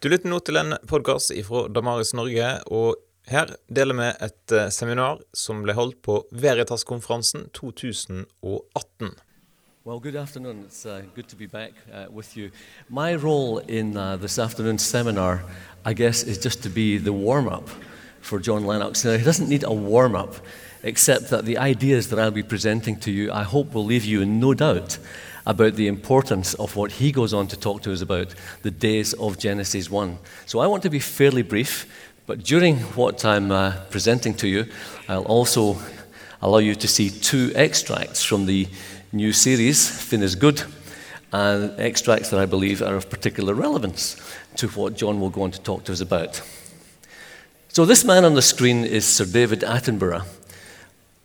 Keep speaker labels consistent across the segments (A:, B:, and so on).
A: Du lytter nå til en podkast fra Damaris Norge, og her deler vi et eh, seminar som ble holdt på Veritas-konferansen 2018.
B: Well, good afternoon. It's uh, good to be back uh, with you. My role in uh, this afternoon's seminar, I guess, is just to be the warm up for John Lennox. Now, he doesn't need a warm up, except that the ideas that I'll be presenting to you, I hope, will leave you in no doubt about the importance of what he goes on to talk to us about, the days of Genesis 1. So I want to be fairly brief, but during what I'm uh, presenting to you, I'll also allow you to see two extracts from the new series, Fin is Good, and extracts that I believe are of particular relevance to what John will go on to talk to us about. So, this man on the screen is Sir David Attenborough.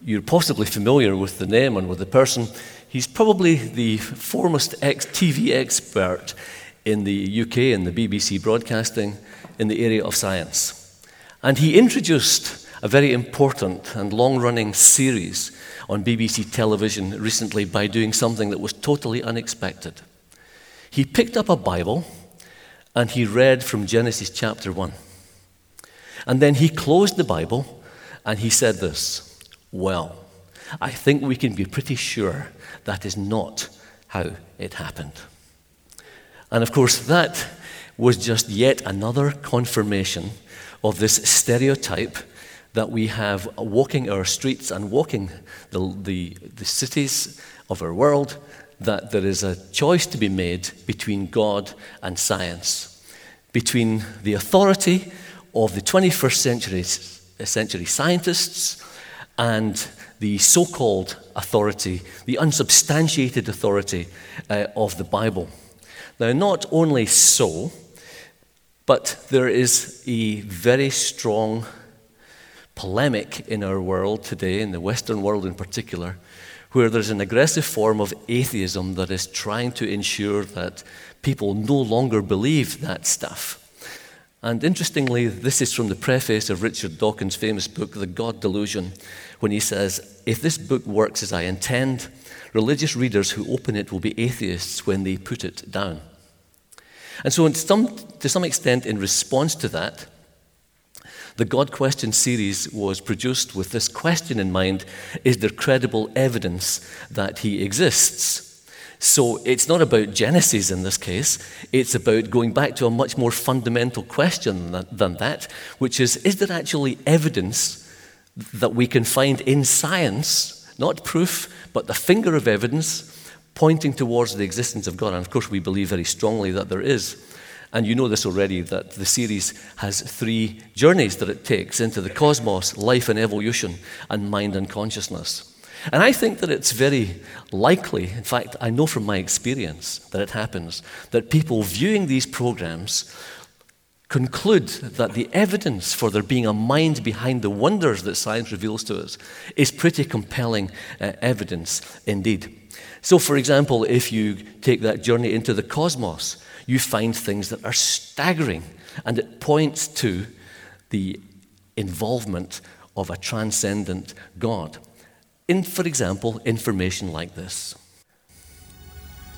B: You're possibly familiar with the name and with the person. He's probably the foremost ex- TV expert in the UK and the BBC broadcasting in the area of science. And he introduced a very important and long running series on BBC television recently by doing something that was totally unexpected. He picked up a Bible and he read from Genesis chapter 1. And then he closed the Bible and he said this Well, I think we can be pretty sure that is not how it happened. And of course, that was just yet another confirmation of this stereotype that we have walking our streets and walking the, the, the cities of our world that there is a choice to be made between God and science, between the authority of the 21st century, century scientists and the so called authority, the unsubstantiated authority uh, of the Bible. Now, not only so, but there is a very strong polemic in our world today, in the Western world in particular, where there's an aggressive form of atheism that is trying to ensure that people no longer believe that stuff. And interestingly, this is from the preface of Richard Dawkins' famous book, The God Delusion, when he says, If this book works as I intend, religious readers who open it will be atheists when they put it down. And so, some, to some extent, in response to that, the God Question series was produced with this question in mind Is there credible evidence that he exists? So it's not about Genesis in this case, it's about going back to a much more fundamental question than, than that, which is Is there actually evidence that we can find in science, not proof, but the finger of evidence pointing towards the existence of God? And of course, we believe very strongly that there is. And you know this already that the series has three journeys that it takes into the cosmos, life and evolution, and mind and consciousness. And I think that it's very likely, in fact, I know from my experience that it happens, that people viewing these programs conclude that the evidence for there being a mind behind the wonders that science reveals to us is pretty compelling uh, evidence indeed. So, for example, if you take that journey into the cosmos, you find things that are staggering, and it points to the involvement of a transcendent God. In, for example, information like this.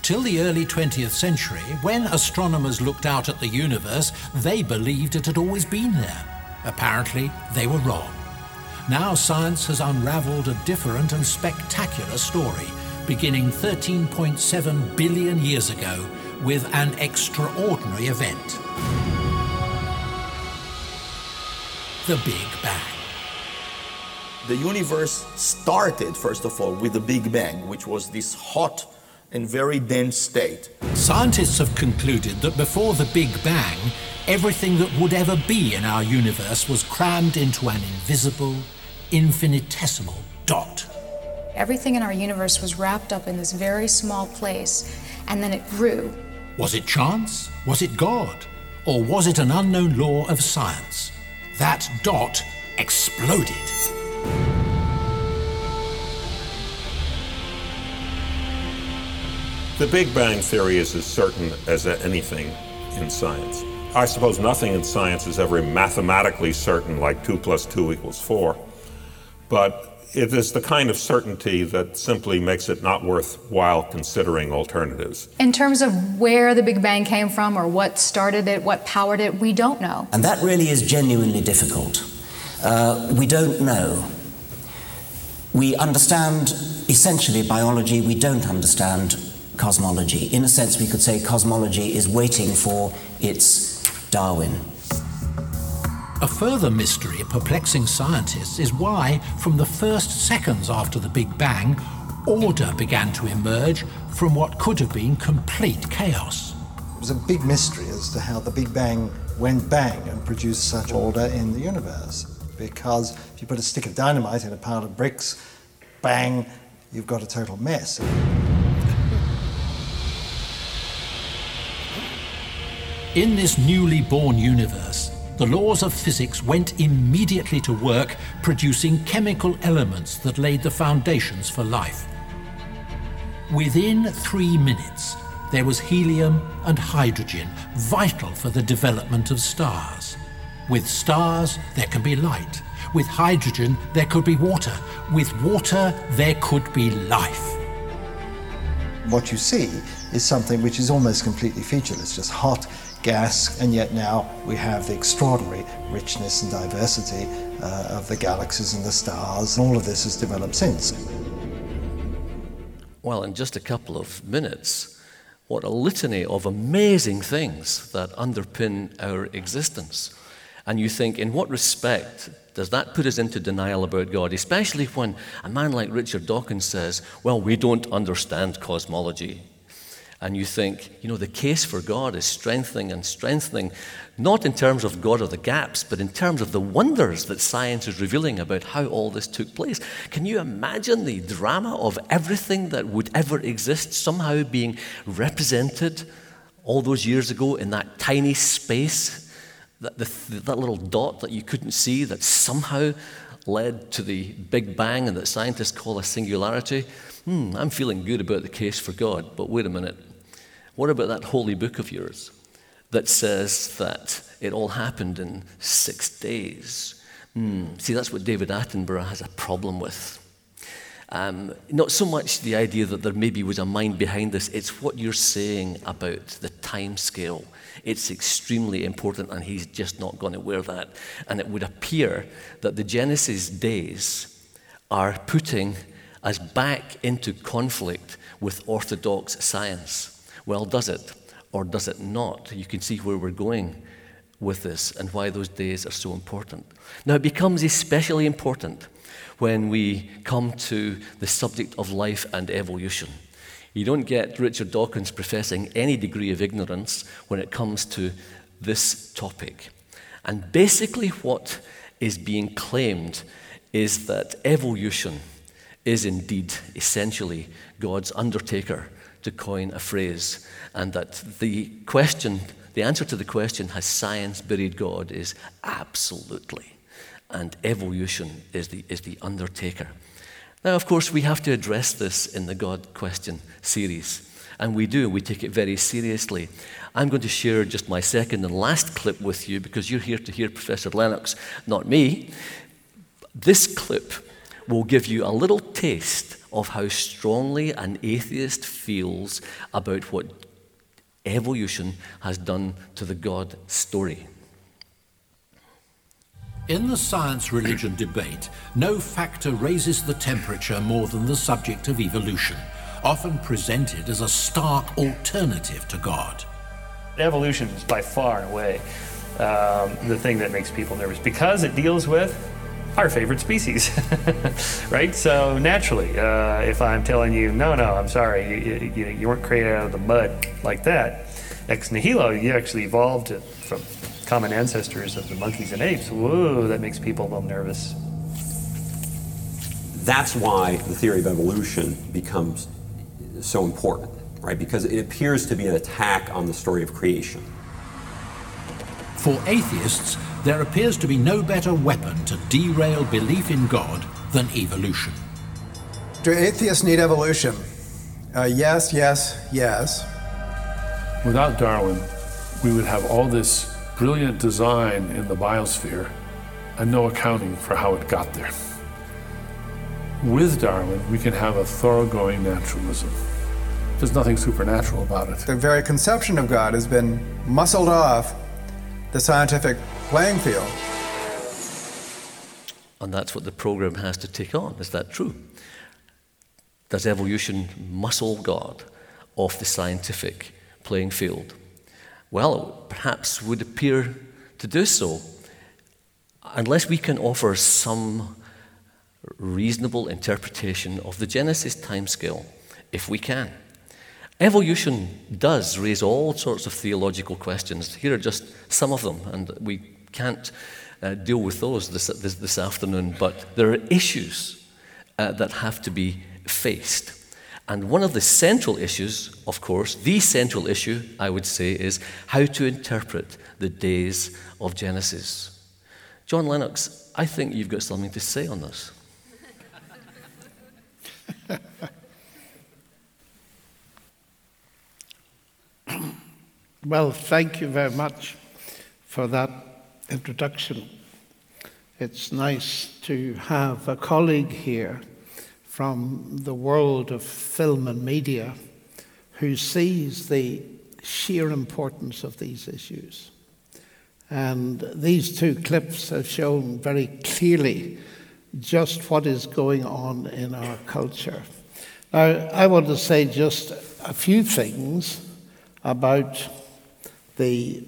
C: Till the early 20th century, when astronomers looked out at the universe, they believed it had always been there. Apparently, they were wrong. Now science has unraveled a different and spectacular story, beginning 13.7 billion years ago with an extraordinary event the Big Bang.
D: The universe started, first of all, with the Big Bang, which was this hot and very dense state.
C: Scientists have concluded that before the Big Bang, everything that would ever be in our universe was crammed into an invisible, infinitesimal dot.
E: Everything in our universe was wrapped up in this very small place, and then it grew.
C: Was it chance? Was it God? Or was it an unknown law of science? That dot exploded.
F: The Big Bang Theory is as certain as anything in science. I suppose nothing in science is ever mathematically certain, like 2 plus 2 equals 4. But it is the kind of certainty that simply makes it not worthwhile considering alternatives.
E: In terms of where the Big Bang came from or what started it, what powered it, we don't know.
G: And that really is genuinely difficult. Uh, we don't know. We understand essentially biology, we don't understand cosmology. In a sense, we could say cosmology is waiting for its Darwin.
C: A further mystery perplexing scientists is why, from the first seconds after the Big Bang, order began to emerge from what could have been complete chaos.
H: It was a big mystery as to how the Big Bang went bang and produced such order in the universe. Because if you put a stick of dynamite in a pile of bricks, bang, you've got a total mess.
C: In this newly born universe, the laws of physics went immediately to work producing chemical elements that laid the foundations for life. Within three minutes, there was helium and hydrogen, vital for the development of stars. With stars, there can be light. With hydrogen, there could be water. With water, there could be life.
H: What you see is something which is almost completely featureless, just hot gas, and yet now we have the extraordinary richness and diversity uh, of the galaxies and the stars, and all of this has developed since.
B: Well, in just a couple of minutes, what a litany of amazing things that underpin our existence. And you think, in what respect does that put us into denial about God? Especially when a man like Richard Dawkins says, Well, we don't understand cosmology and you think, you know, the case for God is strengthening and strengthening, not in terms of God or the gaps, but in terms of the wonders that science is revealing about how all this took place. Can you imagine the drama of everything that would ever exist somehow being represented all those years ago in that tiny space, that, the, that little dot that you couldn't see that somehow led to the Big Bang and that scientists call a singularity? Hmm, I'm feeling good about the case for God, but wait a minute. What about that holy book of yours that says that it all happened in six days? Hmm. See, that's what David Attenborough has a problem with. Um, not so much the idea that there maybe was a mind behind this, it's what you're saying about the time scale. It's extremely important, and he's just not going to wear that. And it would appear that the Genesis days are putting us back into conflict with orthodox science. Well, does it or does it not? You can see where we're going with this and why those days are so important. Now, it becomes especially important when we come to the subject of life and evolution. You don't get Richard Dawkins professing any degree of ignorance when it comes to this topic. And basically, what is being claimed is that evolution is indeed essentially God's undertaker to coin a phrase, and that the question, the answer to the question, has science buried God, is absolutely. And evolution is the, is the undertaker. Now, of course, we have to address this in the God question series. And we do, we take it very seriously. I'm going to share just my second and last clip with you because you're here to hear Professor Lennox, not me. This clip will give you a little taste of how strongly an atheist feels about what evolution has done to the God story.
C: In the science religion debate, no factor raises the temperature more than the subject of evolution, often presented as a stark alternative to God.
I: Evolution is by far and away um, the thing that makes people nervous because it deals with our favorite species, right? So naturally, uh, if I'm telling you, no, no, I'm sorry, you, you, you, weren't created out of the mud like that, ex nihilo, you actually evolved from common ancestors of the monkeys and apes. Whoa, that makes people a little nervous.
J: That's why the theory of evolution becomes so important, right? Because it appears to be an attack on the story of creation.
C: For atheists, there appears to be no better weapon to derail belief in God than evolution.
K: Do atheists need evolution? Uh, yes, yes, yes.
L: Without Darwin, we would have all this brilliant design in the biosphere and no accounting for how it got there. with Darwin, we can have a thoroughgoing naturalism. There's nothing supernatural about it.
K: The very conception of God has been muscled off the scientific playing field.
B: And that's what the program has to take on. Is that true? Does evolution muscle God off the scientific playing field? Well, perhaps would appear to do so unless we can offer some reasonable interpretation of the Genesis timescale, if we can. Evolution does raise all sorts of theological questions. Here are just some of them, and we can't uh, deal with those this, this, this, afternoon, but there are issues uh, that have to be faced. And one of the central issues, of course, the central issue, I would say, is how to interpret the days of Genesis. John Lennox, I think you've got something to say on this.
M: well, thank you very much for that introduction. It's nice to have a colleague here from the world of film and media who sees the sheer importance of these issues. And these two clips have shown very clearly just what is going on in our culture. Now, I want to say just a few things about the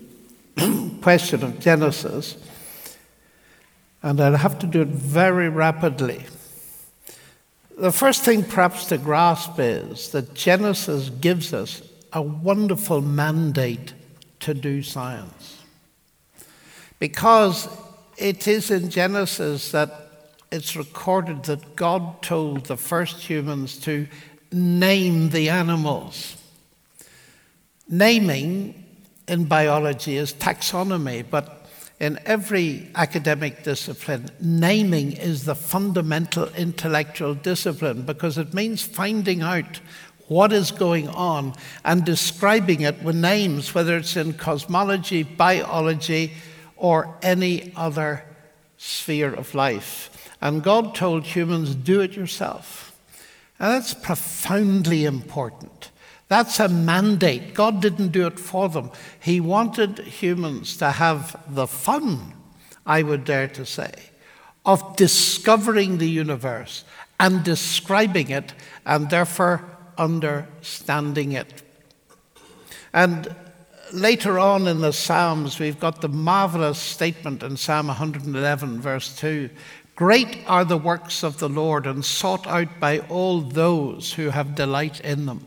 M: question of Genesis, and I'll have to do it very rapidly. The first thing, perhaps, to grasp is that Genesis gives us a wonderful mandate to do science. Because it is in Genesis that it's recorded that God told the first humans to name the animals. Naming in biology is taxonomy, but in every academic discipline, naming is the fundamental intellectual discipline because it means finding out what is going on and describing it with names, whether it's in cosmology, biology, or any other sphere of life. And God told humans, do it yourself. And that's profoundly important. That's a mandate. God didn't do it for them. He wanted humans to have the fun, I would dare to say, of discovering the universe and describing it and therefore understanding it. And later on in the Psalms, we've got the marvelous statement in Psalm 111, verse 2 Great are the works of the Lord and sought out by all those who have delight in them.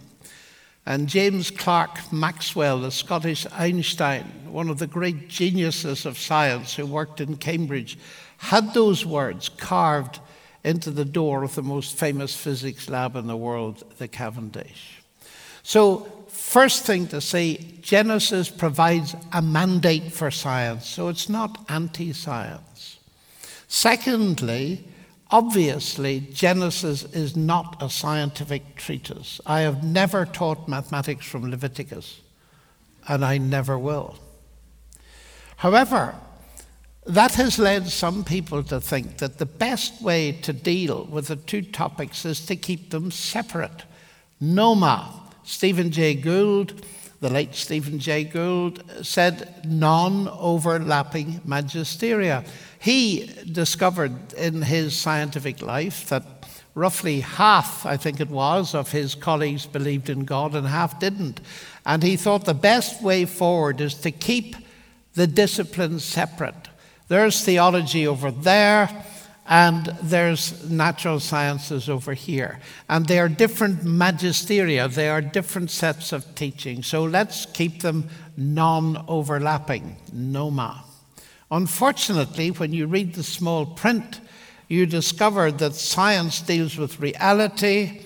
M: And James Clerk Maxwell, the Scottish Einstein, one of the great geniuses of science who worked in Cambridge, had those words carved into the door of the most famous physics lab in the world, the Cavendish. So, first thing to say, Genesis provides a mandate for science, so it's not anti science. Secondly, obviously, Genesis is not a scientific treatise. I have never taught mathematics from Leviticus, and I never will. However, that has led some people to think that the best way to deal with the two topics is to keep them separate. Noma, Stephen Jay Gould, the late Stephen Jay Gould, uh, said non overlapping magisteria. He discovered in his scientific life that roughly half, I think it was, of his colleagues believed in God and half didn't. And he thought the best way forward is to keep the disciplines separate. There's theology over there, and there's natural sciences over here. And they are different magisteria, they are different sets of teaching. So let's keep them non overlapping, noma. Unfortunately, when you read the small print, you discover that science deals with reality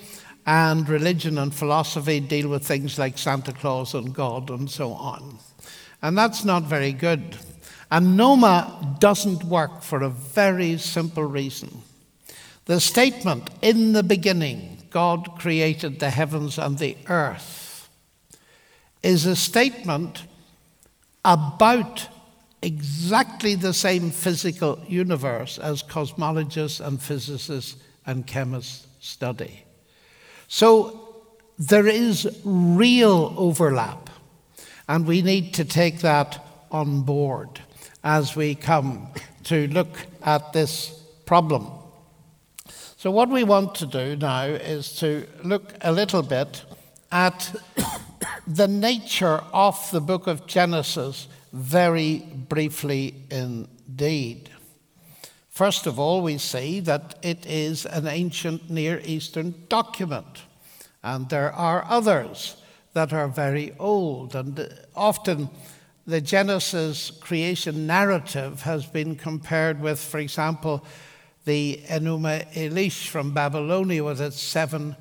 M: and religion and philosophy deal with things like Santa Claus and God and so on. And that's not very good. And Noma doesn't work for a very simple reason. The statement, in the beginning, God created the heavens and the earth, is a statement about exactly the same physical universe as cosmologists and physicists and chemists study. So there is real overlap, and we need to take that on board as we come to look at this problem. So, what we want to do now is to look a little bit at the nature of the book of Genesis very briefly indeed. First of all, we see that it is an ancient Near Eastern document, and there are others that are very old. And often the Genesis creation narrative has been compared with, for example, the Enuma Elish from Babylonia with its seven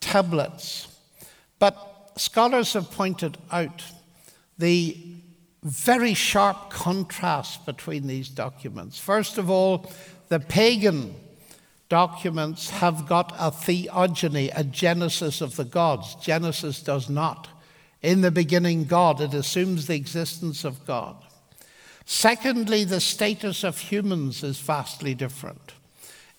M: tablets. But scholars have pointed out the very sharp contrast between these documents. First of all, the pagan documents have got a theogony, a genesis of the gods. Genesis does not. In the beginning, God, it assumes the existence of God. Secondly, the status of humans is vastly different.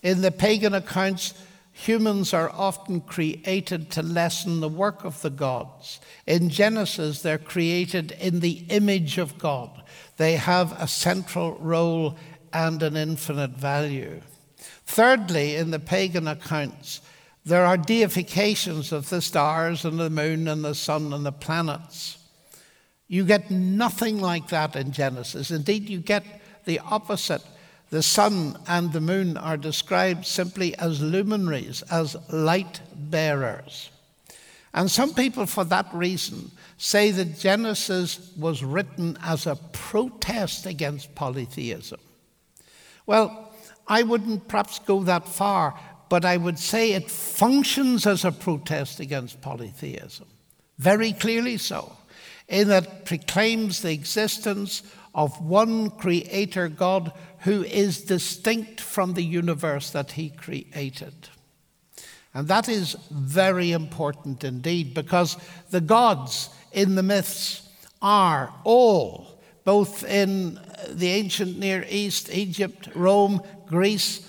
M: In the pagan accounts, Humans are often created to lessen the work of the gods. In Genesis, they're created in the image of God. They have a central role and an infinite value. Thirdly, in the pagan accounts, there are deifications of the stars and the moon and the sun and the planets. You get nothing like that in Genesis. Indeed, you get the opposite the sun and the moon are described simply as luminaries, as light bearers. And some people, for that reason, say that Genesis was written as a protest against polytheism. Well, I wouldn't perhaps go that far, but I would say it functions as a protest against polytheism. Very clearly so, in that it proclaims the existence of one creator God who is distinct from the universe that he created. And that is very important indeed because the gods in the myths are all, both in the ancient Near East, Egypt, Rome, Greece,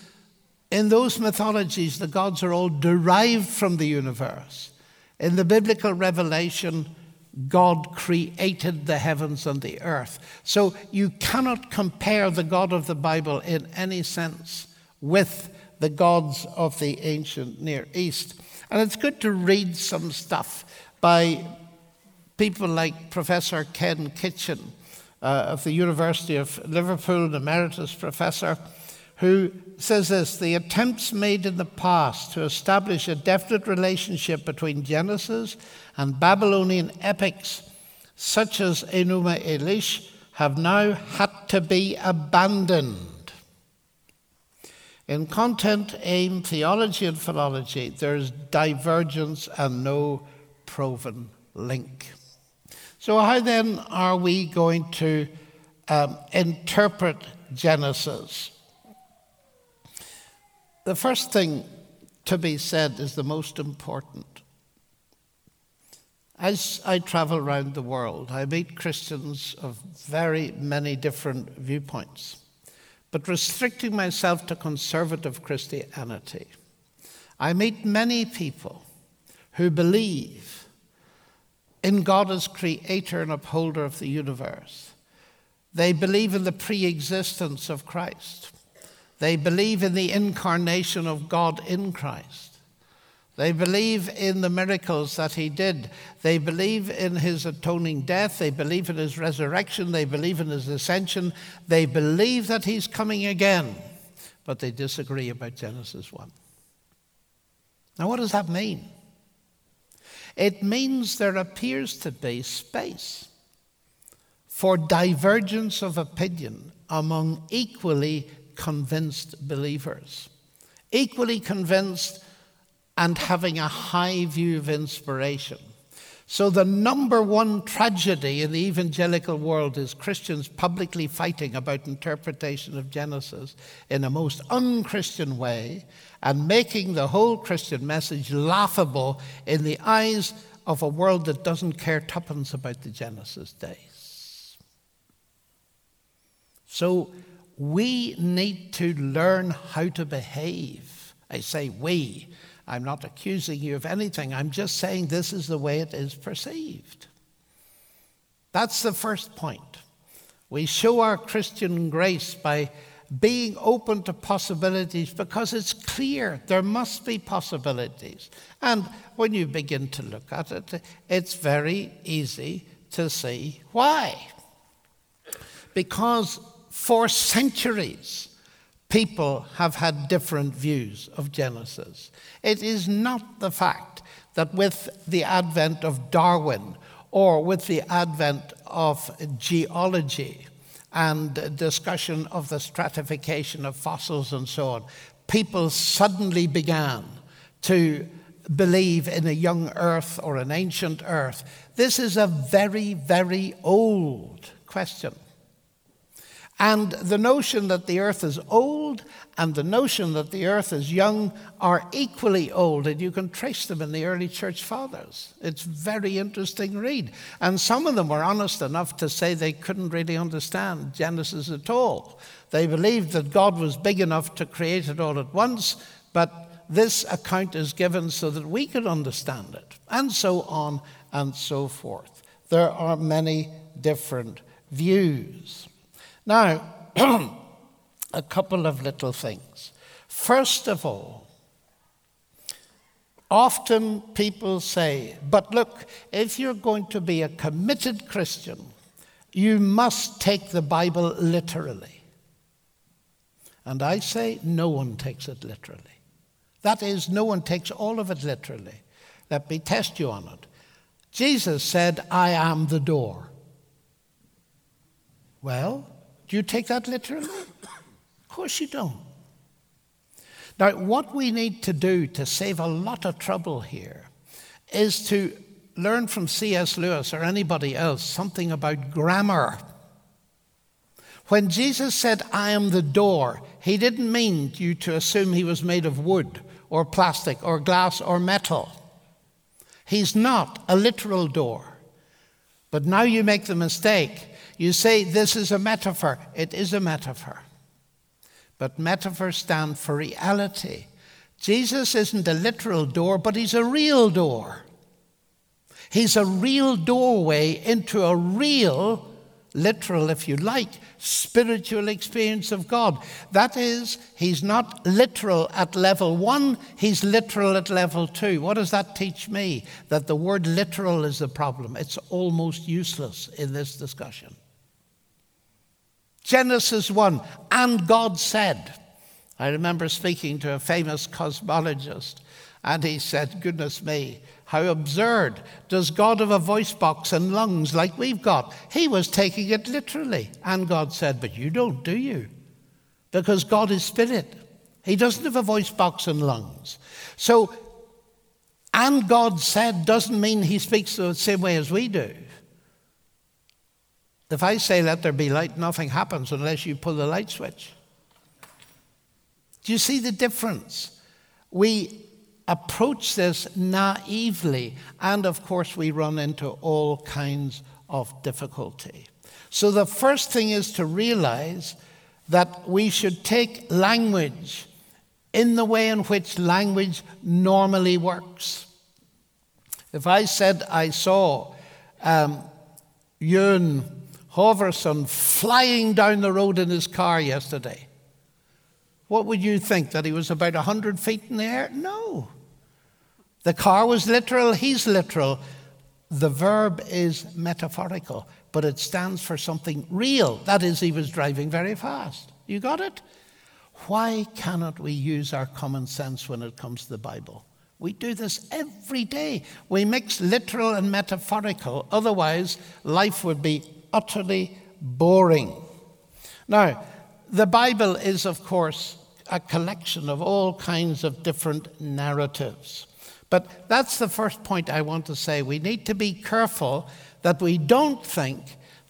M: in those mythologies, the gods are all derived from the universe. In the biblical revelation, God created the heavens and the earth. So you cannot compare the God of the Bible in any sense with the gods of the ancient Near East. And it's good to read some stuff by people like Professor Ken Kitchen uh, of the University of Liverpool, an emeritus professor who says this the attempts made in the past to establish a definite relationship between Genesis and Babylonian epics, such as Enuma Elish, have now had to be abandoned. In content, aim, theology, and philology, there is divergence and no proven link. So, how then are we going to um, interpret Genesis? The first thing to be said is the most important. As I travel around the world, I meet Christians of very many different viewpoints. But restricting myself to conservative Christianity, I meet many people who believe in God as creator and upholder of the universe. They believe in the pre existence of Christ. They believe in the incarnation of God in Christ. They believe in the miracles that he did. They believe in his atoning death. They believe in his resurrection. They believe in his ascension. They believe that he's coming again. But they disagree about Genesis 1. Now, what does that mean? It means there appears to be space for divergence of opinion among equally convinced believers, equally convinced and having a high view of inspiration. So, the number one tragedy in the evangelical world is Christians publicly fighting about interpretation of Genesis in a most unchristian way and making the whole Christian message laughable in the eyes of a world that doesn't care tuppence about the Genesis days. So, we need to learn how to behave I say we. I'm not accusing you of anything. I'm just saying this is the way it is perceived. That's the first point. We show our Christian grace by being open to possibilities because it's clear there must be possibilities. And when you begin to look at it, it's very easy to see why. Because for centuries, people have had different views of Genesis. It is not the fact that with the advent of Darwin or with the advent of geology and discussion of the stratification of fossils and so on, people suddenly began to believe in a young earth or an ancient earth. This is a very, very old question. And the notion that the earth is old and the notion that the earth is young are equally old, and you can trace them in the early church fathers. It's very interesting read. And some of them were honest enough to say they couldn't really understand Genesis at all. They believed that God was big enough to create it all at once, but this account is given so that we could understand it, and so on and so forth. There are many different views. Now, a couple of little things. First of all, often people say, but look, if you're going to be a committed Christian, you must take the Bible literally. And I say, no one takes it literally. That is, no one takes all of it literally. Let me test you on it. Jesus said, I am the door. Well, do you take that literally? Of course you don't. Now, what we need to do to save a lot of trouble here is to learn from C.S. Lewis or anybody else something about grammar. When Jesus said, I am the door, he didn't mean you to assume he was made of wood or plastic or glass or metal. He's not a literal door. But now you make the mistake you say this is a metaphor. It is a metaphor. But metaphors stand for reality. Jesus isn't a literal door, but he's a real door. He's a real doorway into a real, literal, if you like, spiritual experience of God. That is, he's not literal at level one, he's literal at level two. What does that teach me? That the word literal is the problem. It's almost useless in this discussion. Genesis 1, and God said. I remember speaking to a famous cosmologist, and he said, Goodness me, how absurd. Does God have a voice box and lungs like we've got? He was taking it literally. And God said, But you don't, do you? Because God is spirit. He doesn't have a voice box and lungs. So, and God said doesn't mean he speaks the same way as we do. If I say, let there be light, nothing happens unless you pull the light switch. Do you see the difference? We approach this naively, and of course, we run into all kinds of difficulty. So, the first thing is to realize that we should take language in the way in which language normally works. If I said I saw um, Ewan Hoverson flying down the road in his car yesterday. What would you think? That he was about 100 feet in the air? No. The car was literal, he's literal. The verb is metaphorical, but it stands for something real. That is, he was driving very fast. You got it? Why cannot we use our common sense when it comes to the Bible? We do this every day. We mix literal and metaphorical, otherwise, life would be utterly boring. Now, the Bible is, of course, a collection of all kinds of different narratives. But that's the first point I want to say. We need to be careful that we don't think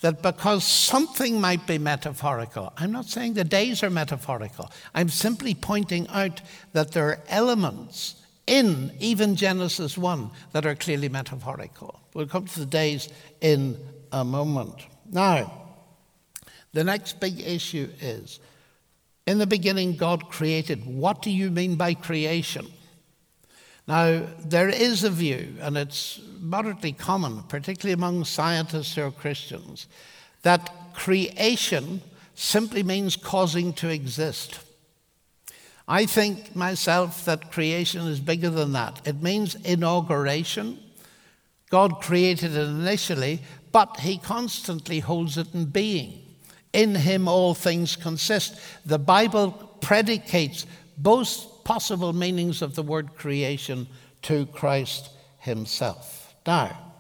M: that because something might be metaphorical, I'm not saying the days are metaphorical, I'm simply pointing out that there are elements in even Genesis 1 that are clearly metaphorical. We'll come to the days in a moment. Now, the next big issue is In the beginning, God created. What do you mean by creation? Now, there is a view, and it's moderately common, particularly among scientists who are Christians, that creation simply means causing to exist. I think myself that creation is bigger than that. It means inauguration. God created it initially, but He constantly holds it in being. In Him all things consist. The Bible predicates both possible meanings of the word creation to Christ Himself. Now,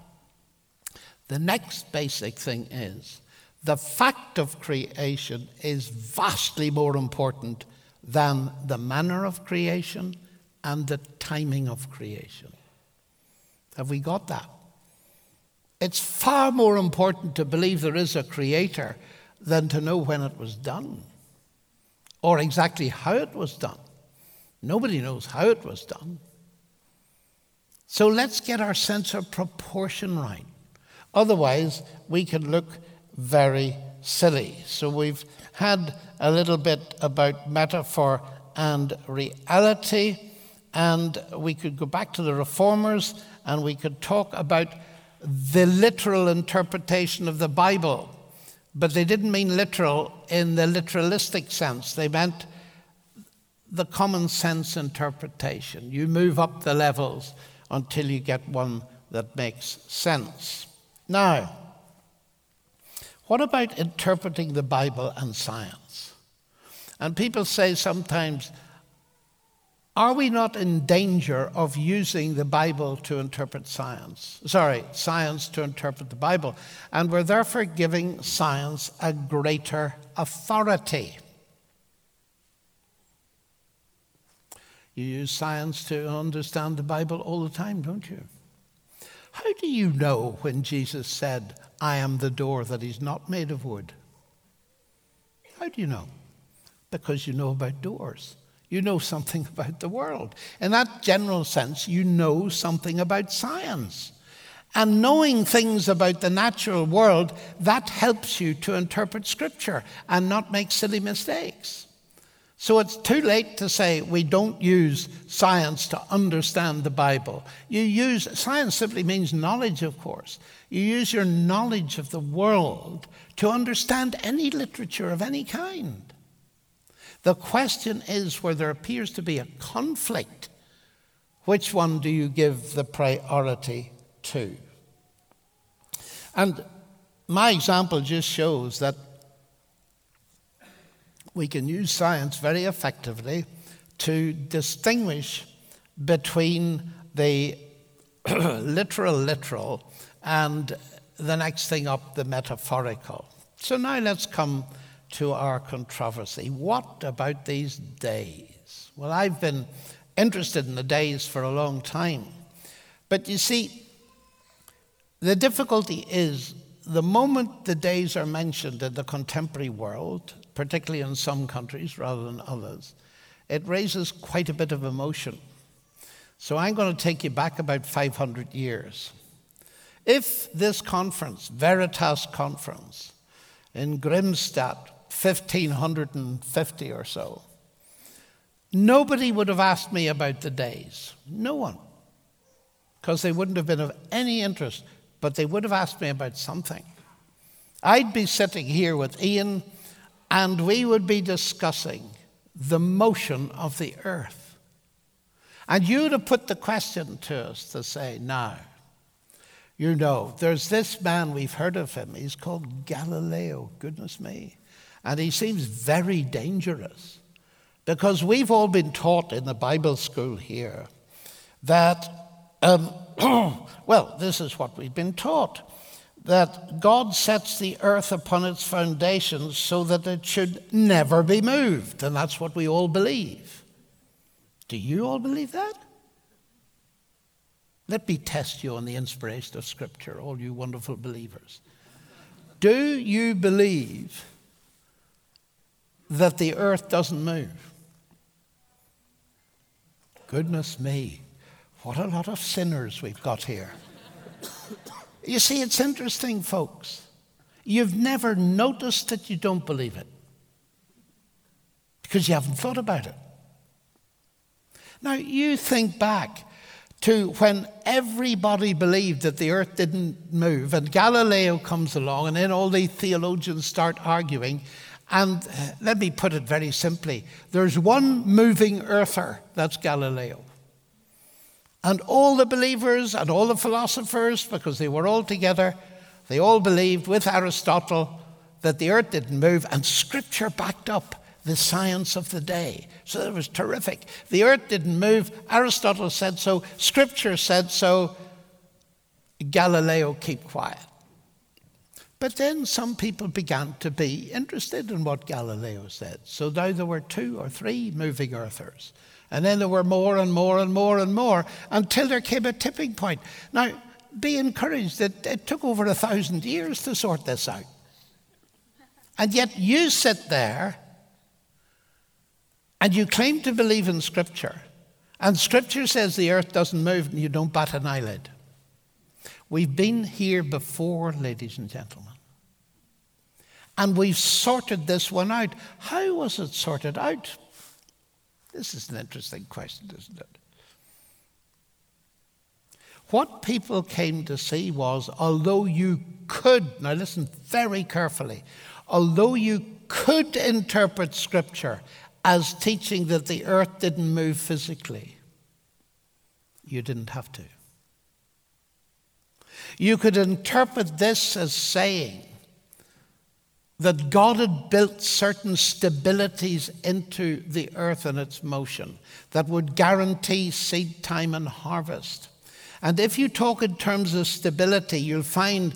M: the next basic thing is the fact of creation is vastly more important than the manner of creation and the timing of creation. Have we got that? It's far more important to believe there is a creator than to know when it was done or exactly how it was done. Nobody knows how it was done. So let's get our sense of proportion right. Otherwise, we can look very silly. So we've had a little bit about metaphor and reality, and we could go back to the reformers and we could talk about the literal interpretation of the Bible. But they didn't mean literal in the literalistic sense, they meant the common sense interpretation. You move up the levels until you get one that makes sense. Now, what about interpreting the Bible and science? And people say sometimes, are we not in danger of using the Bible to interpret science? Sorry, science to interpret the Bible. And we're therefore giving science a greater authority. You use science to understand the Bible all the time, don't you? How do you know when Jesus said, I am the door that is not made of wood. How do you know? Because you know about doors. You know something about the world. In that general sense, you know something about science. And knowing things about the natural world, that helps you to interpret Scripture and not make silly mistakes. So it's too late to say we don't use science to understand the Bible. You use science simply means knowledge, of course. You use your knowledge of the world to understand any literature of any kind. The question is where there appears to be a conflict, which one do you give the priority to? And my example just shows that we can use science very effectively to distinguish between the literal, literal, and the next thing up, the metaphorical. So now let's come to our controversy. What about these days? Well, I've been interested in the days for a long time. But you see, the difficulty is the moment the days are mentioned in the contemporary world, particularly in some countries rather than others, it raises quite a bit of emotion. So I'm going to take you back about 500 years. If this conference, Veritas Conference, in Grimstad, 1550 or so, nobody would have asked me about the days. No one. Because they wouldn't have been of any interest, but they would have asked me about something. I'd be sitting here with Ian and we would be discussing the motion of the earth. And you'd have put the question to us to say, now, you know, there's this man, we've heard of him, he's called Galileo, goodness me. And he seems very dangerous because we've all been taught in the Bible school here that, um, well, this is what we've been taught that God sets the earth upon its foundations so that it should never be moved. And that's what we all believe. Do you all believe that? Let me test you on the inspiration of Scripture, all you wonderful believers. Do you believe that the earth doesn't move? Goodness me, what a lot of sinners we've got here. You see, it's interesting, folks. You've never noticed that you don't believe it. because you haven't thought about it. Now, you think back to when everybody believed that the earth didn't move, and Galileo comes along, and then all the theologians start arguing. And uh, let me put it very simply there's one moving earther, that's Galileo. And all the believers and all the philosophers, because they were all together, they all believed with Aristotle that the earth didn't move, and scripture backed up the science of the day. So it was terrific. The earth didn't move. Aristotle said so. Scripture said so. Galileo keep quiet. But then some people began to be interested in what Galileo said. So now there were two or three moving earthers. And then there were more and more and more and more until there came a tipping point. Now, be encouraged that it took over a thousand years to sort this out. And yet you sit there and you claim to believe in Scripture, and Scripture says the earth doesn't move and you don't bat an eyelid. We've been here before, ladies and gentlemen. And we've sorted this one out. How was it sorted out? This is an interesting question, isn't it? What people came to see was although you could, now listen very carefully, although you could interpret Scripture as teaching that the earth didn't move physically. You didn't have to. You could interpret this as saying that God had built certain stabilities into the earth and its motion that would guarantee seed time and harvest. And if you talk in terms of stability, you'll find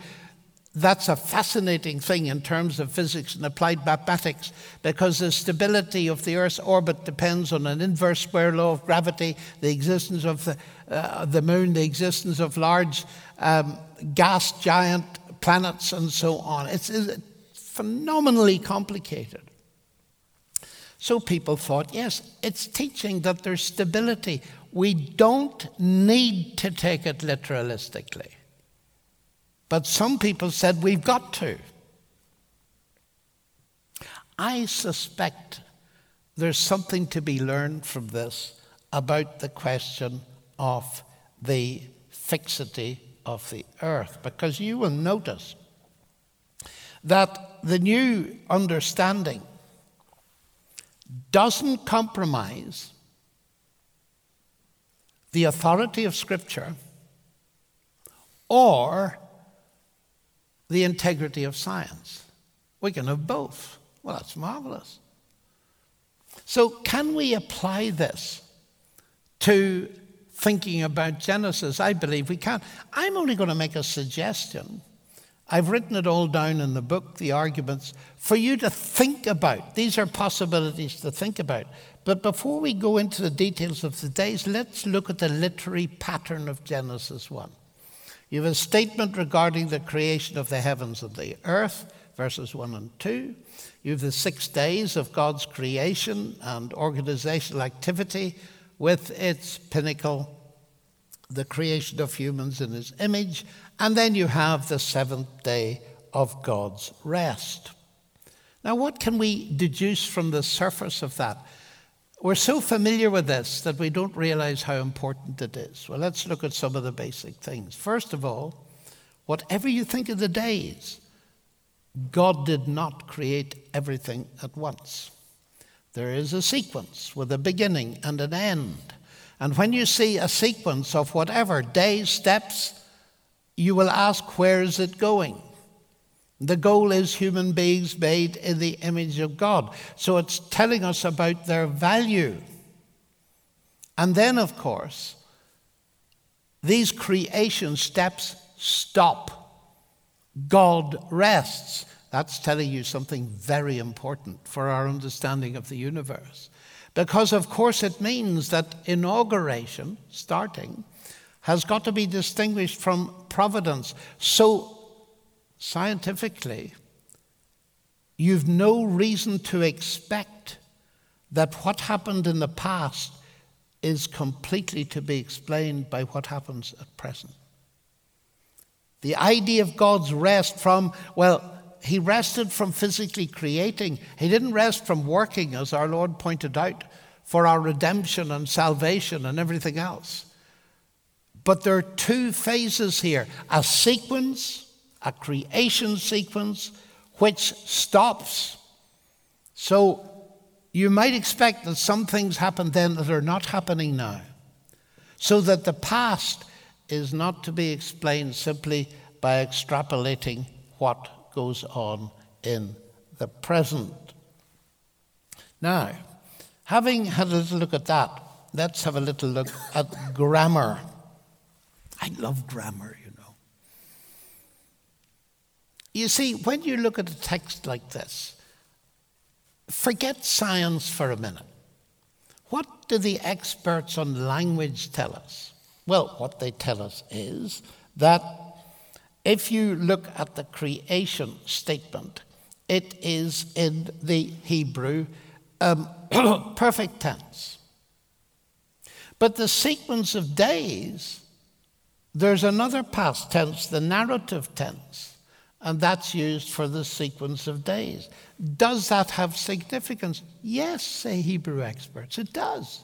M: that's a fascinating thing in terms of physics and applied mathematics because the stability of the Earth's orbit depends on an inverse square law of gravity, the existence of the, uh, the moon, the existence of large um, gas giant planets, and so on. It's, it's phenomenally complicated. So people thought, yes, it's teaching that there's stability. We don't need to take it literalistically. But some people said we've got to. I suspect there's something to be learned from this about the question of the fixity of the earth, because you will notice that the new understanding doesn't compromise the authority of Scripture or the integrity of science. We can have both. Well, that's marvelous. So, can we apply this to thinking about Genesis? I believe we can. I'm only going to make a suggestion. I've written it all down in the book, the arguments, for you to think about. These are possibilities to think about. But before we go into the details of the days, let's look at the literary pattern of Genesis 1. You have a statement regarding the creation of the heavens and the earth, verses 1 and 2. You have the six days of God's creation and organizational activity with its pinnacle, the creation of humans in his image. And then you have the seventh day of God's rest. Now, what can we deduce from the surface of that? We're so familiar with this that we don't realize how important it is. Well, let's look at some of the basic things. First of all, whatever you think of the days, God did not create everything at once. There is a sequence with a beginning and an end. And when you see a sequence of whatever days, steps, you will ask, where is it going? The goal is human beings made in the image of God. So it's telling us about their value. And then, of course, these creation steps stop. God rests. That's telling you something very important for our understanding of the universe. Because, of course, it means that inauguration, starting, has got to be distinguished from providence. So scientifically, you've no reason to expect that what happened in the past is completely to be explained by what happens at present. The idea of God's rest from, well, he rested from physically creating. He didn't rest from working, as our Lord pointed out, for our redemption and salvation and everything else. But there are two phases here a sequence, a creation sequence, which stops. So you might expect that some things happen then that are not happening now. So that the past is not to be explained simply by extrapolating what goes on in the present. Now, having had a little look at that, let's have a little look at grammar. I love grammar, you see, when you look at a text like this, forget science for a minute. What do the experts on language tell us? Well, what they tell us is that if you look at the creation statement, it is in the Hebrew um, perfect tense. But the sequence of days, there's another past tense, the narrative tense, and that's used for the sequence of days. Does that have significance? Yes, say Hebrew experts, it does.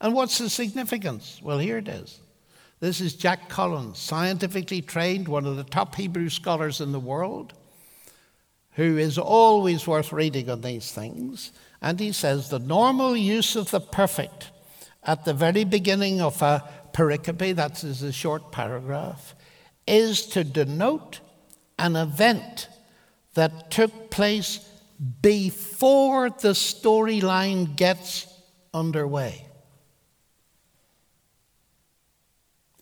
M: And what's the significance? Well, here it is. This is Jack Collins, scientifically trained, one of the top Hebrew scholars in the world, who is always worth reading on these things. And he says the normal use of the perfect at the very beginning of a pericope, that is a short paragraph, is to denote an event that took place before the storyline gets underway.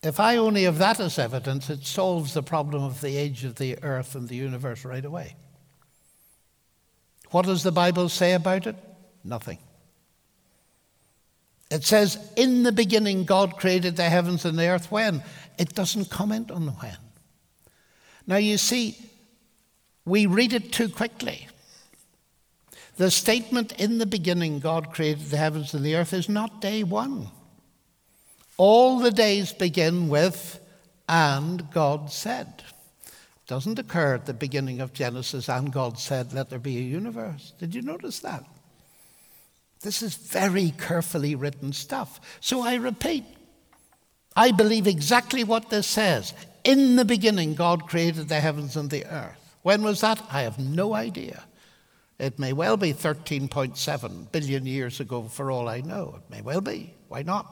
M: If I only have that as evidence, it solves the problem of the age of the earth and the universe right away. What does the Bible say about it? Nothing. It says, In the beginning, God created the heavens and the earth. When? It doesn't comment on the when. Now, you see, we read it too quickly. The statement, In the beginning, God created the heavens and the earth, is not day one. All the days begin with, and God said. It doesn't occur at the beginning of Genesis, and God said, let there be a universe. Did you notice that? This is very carefully written stuff. So I repeat, I believe exactly what this says. In the beginning, God created the heavens and the earth. When was that? I have no idea. It may well be 13.7 billion years ago, for all I know. It may well be. Why not?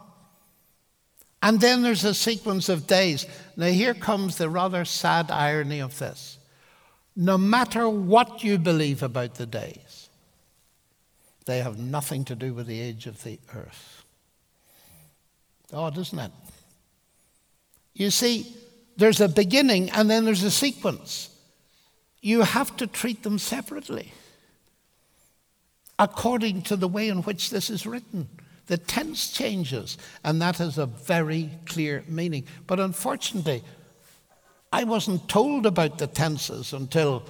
M: And then there's a sequence of days. Now, here comes the rather sad irony of this. No matter what you believe about the days, they have nothing to do with the age of the earth. Odd, isn't it? You see, there's a beginning and then there's a sequence. You have to treat them separately according to the way in which this is written. The tense changes, and that has a very clear meaning. But unfortunately, I wasn't told about the tenses until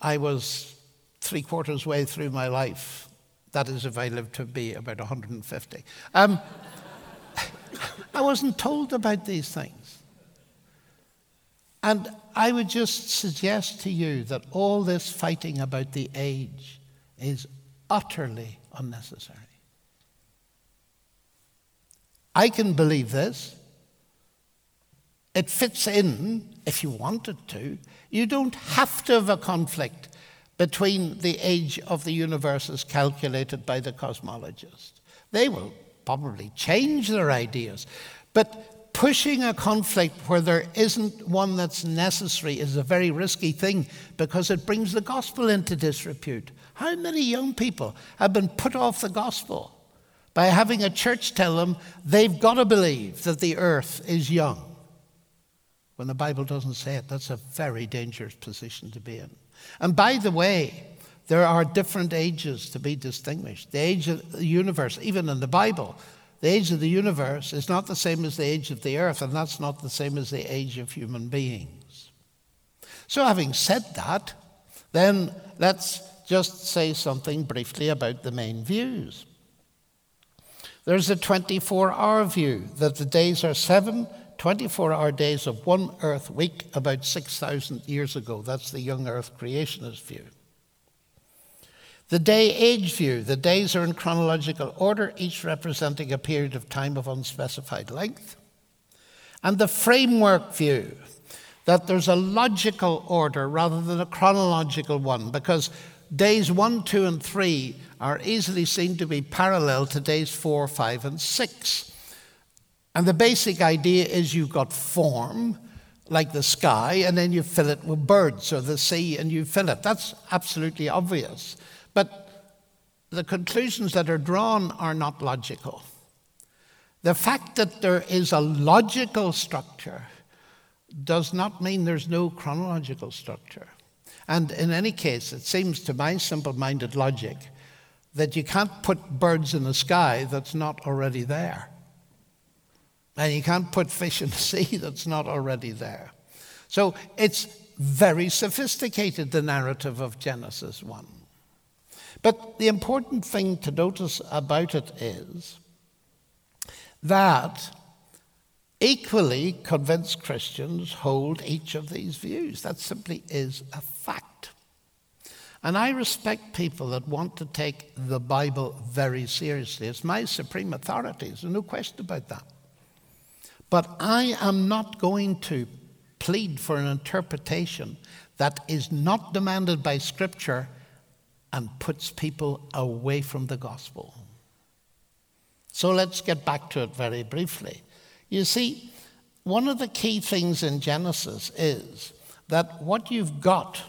M: I was three quarters way through my life. That is, if I lived to be about 150. Um, I wasn't told about these things. And I would just suggest to you that all this fighting about the age is utterly unnecessary. I can believe this. It fits in if you wanted to. You don't have to have a conflict between the age of the universe as calculated by the cosmologist. They will probably change their ideas. But pushing a conflict where there isn't one that's necessary is a very risky thing because it brings the gospel into disrepute. How many young people have been put off the gospel by having a church tell them they've got to believe that the earth is young. When the Bible doesn't say it, that's a very dangerous position to be in. And by the way, there are different ages to be distinguished. The age of the universe, even in the Bible, the age of the universe is not the same as the age of the earth, and that's not the same as the age of human beings. So, having said that, then let's just say something briefly about the main views. There's a 24 hour view that the days are 7, 24 hour days of one Earth week about 6,000 years ago. That's the young Earth creationist view. The day age view the days are in chronological order, each representing a period of time of unspecified length. And the framework view that there's a logical order rather than a chronological one, because days one, two, and three are easily seen to be parallel to days four, five, and six. And the basic idea is you've got form, like the sky, and then you fill it with birds, or the sea, and you fill it. That's absolutely obvious. But the conclusions that are drawn are not logical. The fact that there is a logical structure does not mean there's no chronological structure. And in any case, it seems to my simple minded logic that you can't put birds in the sky that's not already there. And you can't put fish in the sea that's not already there. So it's very sophisticated, the narrative of Genesis 1. But the important thing to notice about it is that equally convinced Christians hold each of these views. That simply is a fact. And I respect people that want to take the Bible very seriously. It's my supreme authority, there's no question about that. But I am not going to plead for an interpretation that is not demanded by Scripture and puts people away from the gospel. So let's get back to it very briefly. You see, one of the key things in Genesis is that what you've got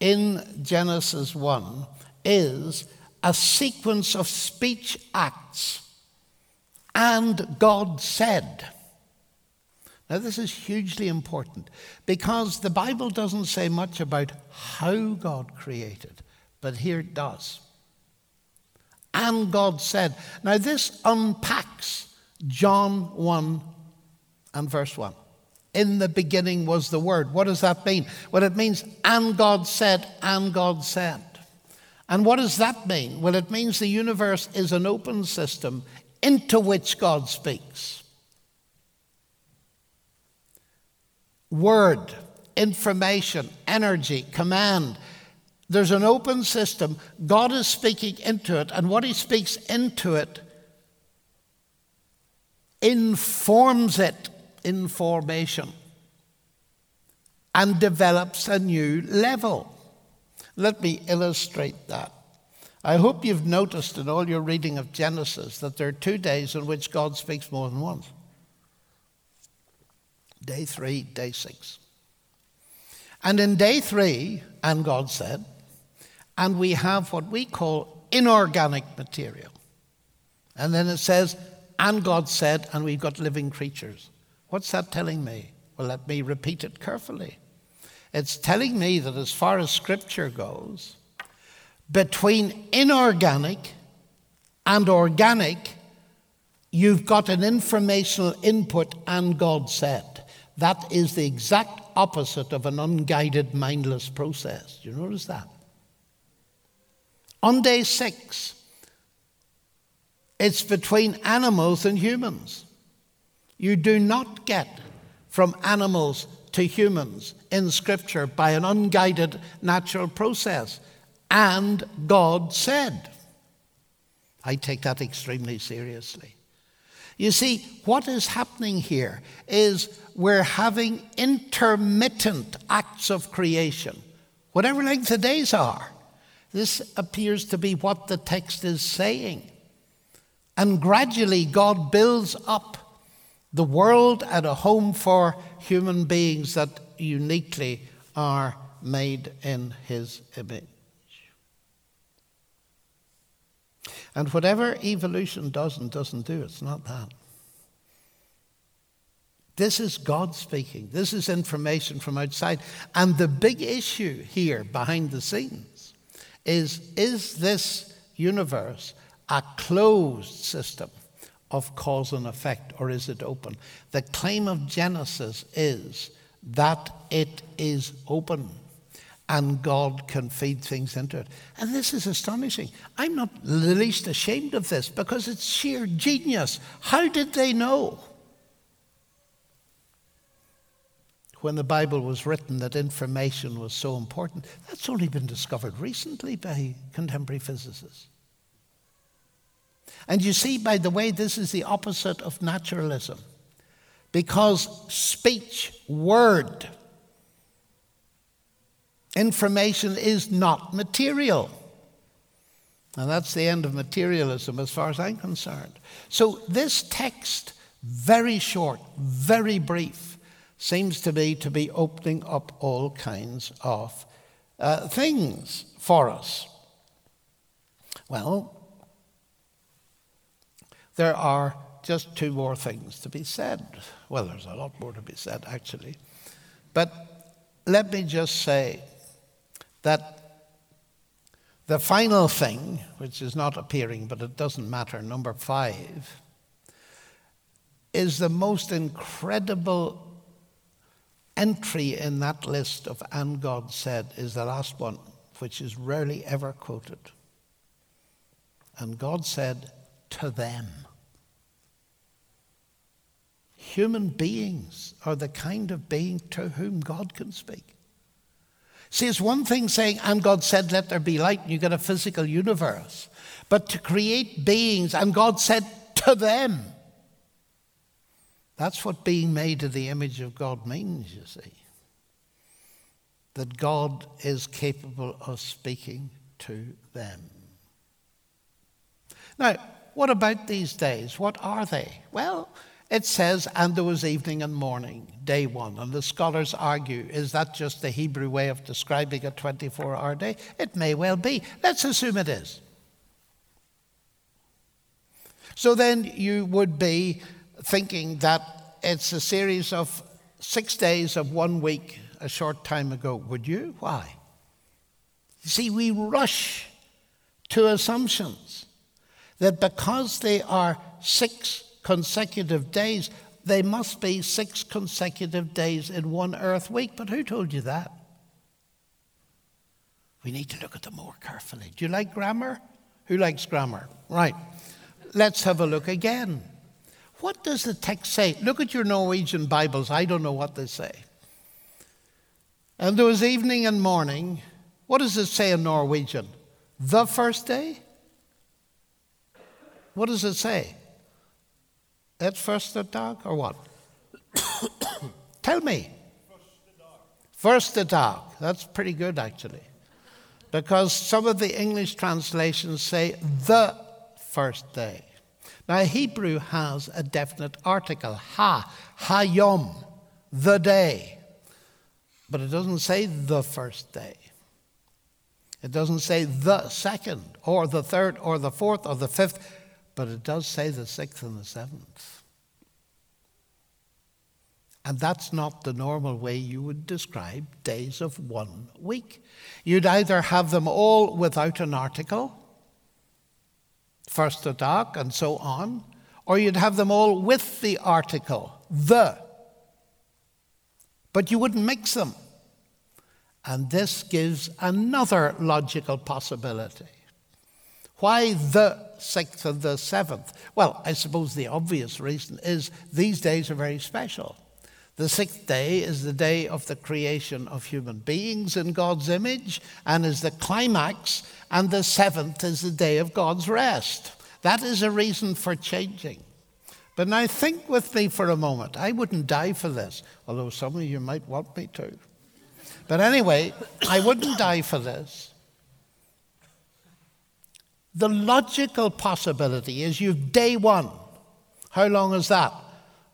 M: in Genesis 1 is a sequence of speech acts. And God said. Now, this is hugely important because the Bible doesn't say much about how God created but here it does. And God said, now this unpacks John 1 and verse 1. In the beginning was the Word. What does that mean? Well, it means, and God said, and God said. And what does that mean? Well, it means the universe is an open system into which God speaks. Word, information, energy, command there's an open system. God is speaking into it, and what He speaks into it informs it information and develops a new level. Let me illustrate that. I hope you've noticed in all your reading of Genesis that there are two days in which God speaks more than once day three, day six. And in day three, and God said, and we have what we call inorganic material. And then it says, and God said, and we've got living creatures. What's that telling me? Well, let me repeat it carefully. It's telling me that as far as Scripture goes, between inorganic and organic, you've got an informational input, and God said. That is the exact opposite of an unguided, mindless process. Do you notice that? On day six, it's between animals and humans. You do not get from animals to humans in Scripture by an unguided natural process. And God said. I take that extremely seriously. You see, what is happening here is we're having intermittent acts of creation, whatever length the days are. This appears to be what the text is saying. And gradually, God builds up the world and a home for human beings that uniquely are made in His image. And whatever evolution does and doesn't do, it's not that. This is God speaking. This is information from outside. And the big issue here behind the scenes is is this universe a closed system of cause and effect, or is it open? The claim of Genesis is that it is open and God can feed things into it. And this is astonishing. I'm not the least ashamed of this because it's sheer genius. How did they know? When the Bible was written that information was so important. That's only been discovered recently by contemporary physicists. And you see, by the way, this is the opposite of naturalism. Because speech, word, information is not material. And that's the end of materialism as far as I'm concerned. So this text, very short, very brief, seems to be to be opening up all kinds of uh, things for us. Well, there are just two more things to be said. Well, there's a lot more to be said, actually. But let me just say that the final thing, which is not appearing, but it doesn't matter, number five, is the most incredible entry in that list of and God said is the last one, which is rarely ever quoted. And God said to them. Human beings are the kind of being to whom God can speak. See, it's one thing saying, and God said, let there be light, and you get a physical universe. But to create beings, and God said to them, that's what being made in the image of God means, you see. That God is capable of speaking to them. Now, what about these days? What are they? Well, it says, and there was evening and morning, day one. And the scholars argue, is that just the Hebrew way of describing a 24 hour day? It may well be. Let's assume it is. So then you would be thinking that it's a series of six days of one week a short time ago, would you? Why? You see, we rush to assumptions that because they are six consecutive days, they must be six consecutive days in one earth week. But who told you that? We need to look at them more carefully. Do you like grammar? Who likes grammar? Right. Let's have a look again. What does the text say? Look at your Norwegian Bibles. I don't know what they say. And there was evening and morning. What does it say in Norwegian? The first day? What does it say? At first the dog or what? Tell me. First the dog. That's pretty good actually. Because some of the English translations say the first day. Now, Hebrew has a definite article, ha, hayom, the day. But it doesn't say the first day. It doesn't say the second, or the third, or the fourth, or the fifth but it does say the sixth and the seventh. And that's not the normal way you would describe days of one week. You'd either have them all without an article, first attack, and so on, or you'd have them all with the article, the. But you wouldn't mix them. And this gives another logical possibility. Why the sixth and the seventh? Well, I suppose the obvious reason is these days are very special. The sixth day is the day of the creation of human beings in God's image and is the climax, and the seventh is the day of God's rest. That is a reason for changing. But now think with me for a moment. I wouldn't die for this, although some of you might want me to. But anyway, I wouldn't die for this. The logical possibility is you've day one. How long is that?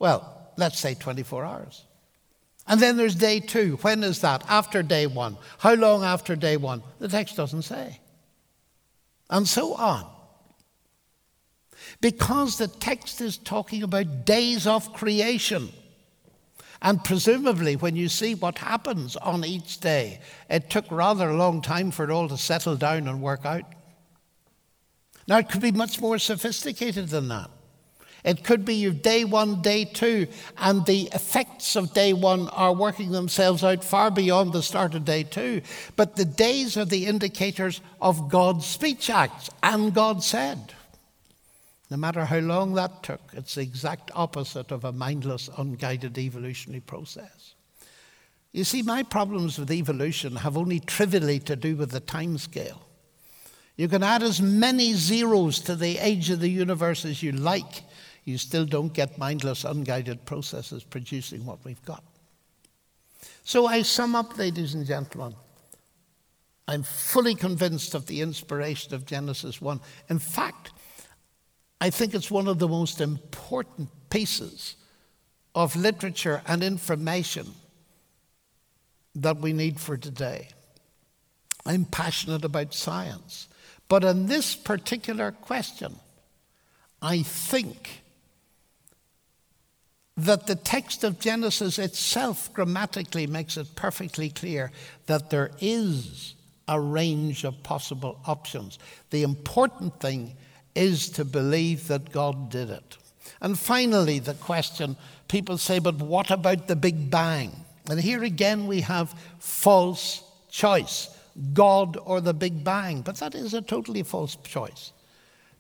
M: Well, let's say 24 hours. And then there's day two. When is that? After day one. How long after day one? The text doesn't say. And so on. Because the text is talking about days of creation. And presumably, when you see what happens on each day, it took rather a long time for it all to settle down and work out. Now, it could be much more sophisticated than that. It could be your day one, day two, and the effects of day one are working themselves out far beyond the start of day two. But the days are the indicators of God's speech acts, and God said. No matter how long that took, it's the exact opposite of a mindless, unguided evolutionary process. You see, my problems with evolution have only trivially to do with the time scale. You can add as many zeros to the age of the universe as you like. You still don't get mindless, unguided processes producing what we've got. So I sum up, ladies and gentlemen. I'm fully convinced of the inspiration of Genesis 1. In fact, I think it's one of the most important pieces of literature and information that we need for today. I'm passionate about science. But in this particular question, I think that the text of Genesis itself grammatically makes it perfectly clear that there is a range of possible options. The important thing is to believe that God did it. And finally, the question people say, but what about the Big Bang? And here again we have false choice God or the Big Bang. But that is a totally false choice.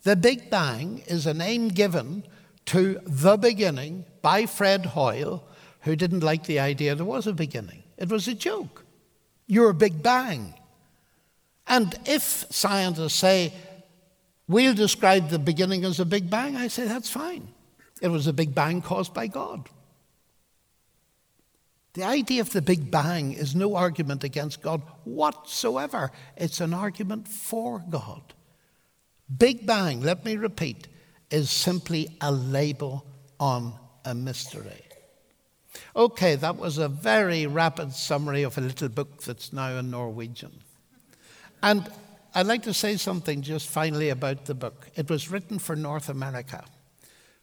M: The Big Bang is a name given to the beginning by Fred Hoyle, who didn't like the idea there was a beginning. It was a joke. You're a Big Bang. And if scientists say, we'll describe the beginning as a Big Bang, I say that's fine. It was a Big Bang caused by God. The idea of the Big Bang is no argument against God whatsoever, it's an argument for God. Big Bang, let me repeat, is simply a label on a mystery. Okay, that was a very rapid summary of a little book that's now in Norwegian. And I'd like to say something just finally about the book. It was written for North America,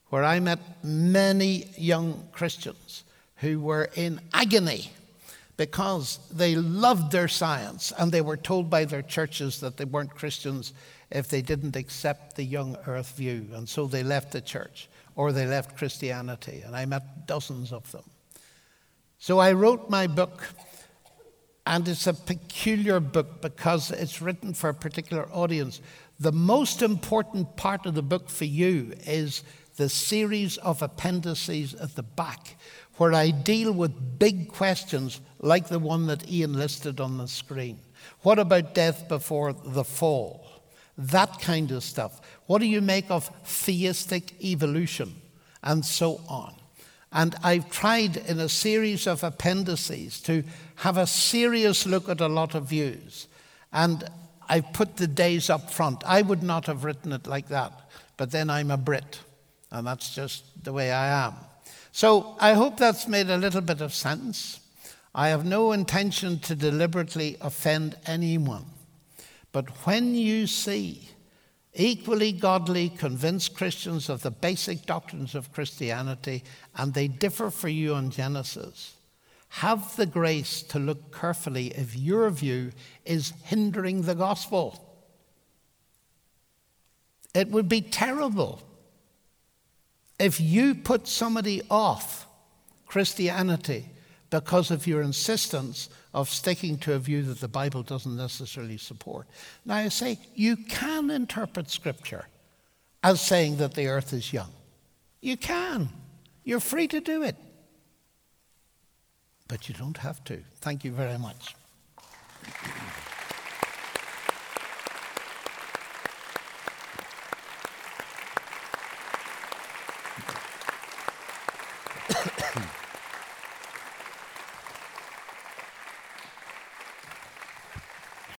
M: where I met many young Christians who were in agony because they loved their science and they were told by their churches that they weren't Christians if they didn't accept the young earth view. And so they left the church or they left Christianity. And I met dozens of them. So I wrote my book, and it's a peculiar book because it's written for a particular audience. The most important part of the book for you is the series of appendices at the back where I deal with big questions like the one that Ian listed on the screen. What about death before the fall? That kind of stuff. What do you make of theistic evolution? And so on. And I've tried in a series of appendices to have a serious look at a lot of views. And I've put the days up front. I would not have written it like that, but then I'm a Brit, and that's just the way I am. So I hope that's made a little bit of sense. I have no intention to deliberately offend anyone. But when you see equally godly, convinced Christians of the basic doctrines of Christianity and they differ for you on Genesis, have the grace to look carefully if your view is hindering the gospel. It would be terrible if you put somebody off Christianity because of your insistence of sticking to a view that the Bible doesn't necessarily support. Now, I say you can interpret Scripture as saying that the earth is young. You can. You're free to do it. But you don't have to. Thank you very much.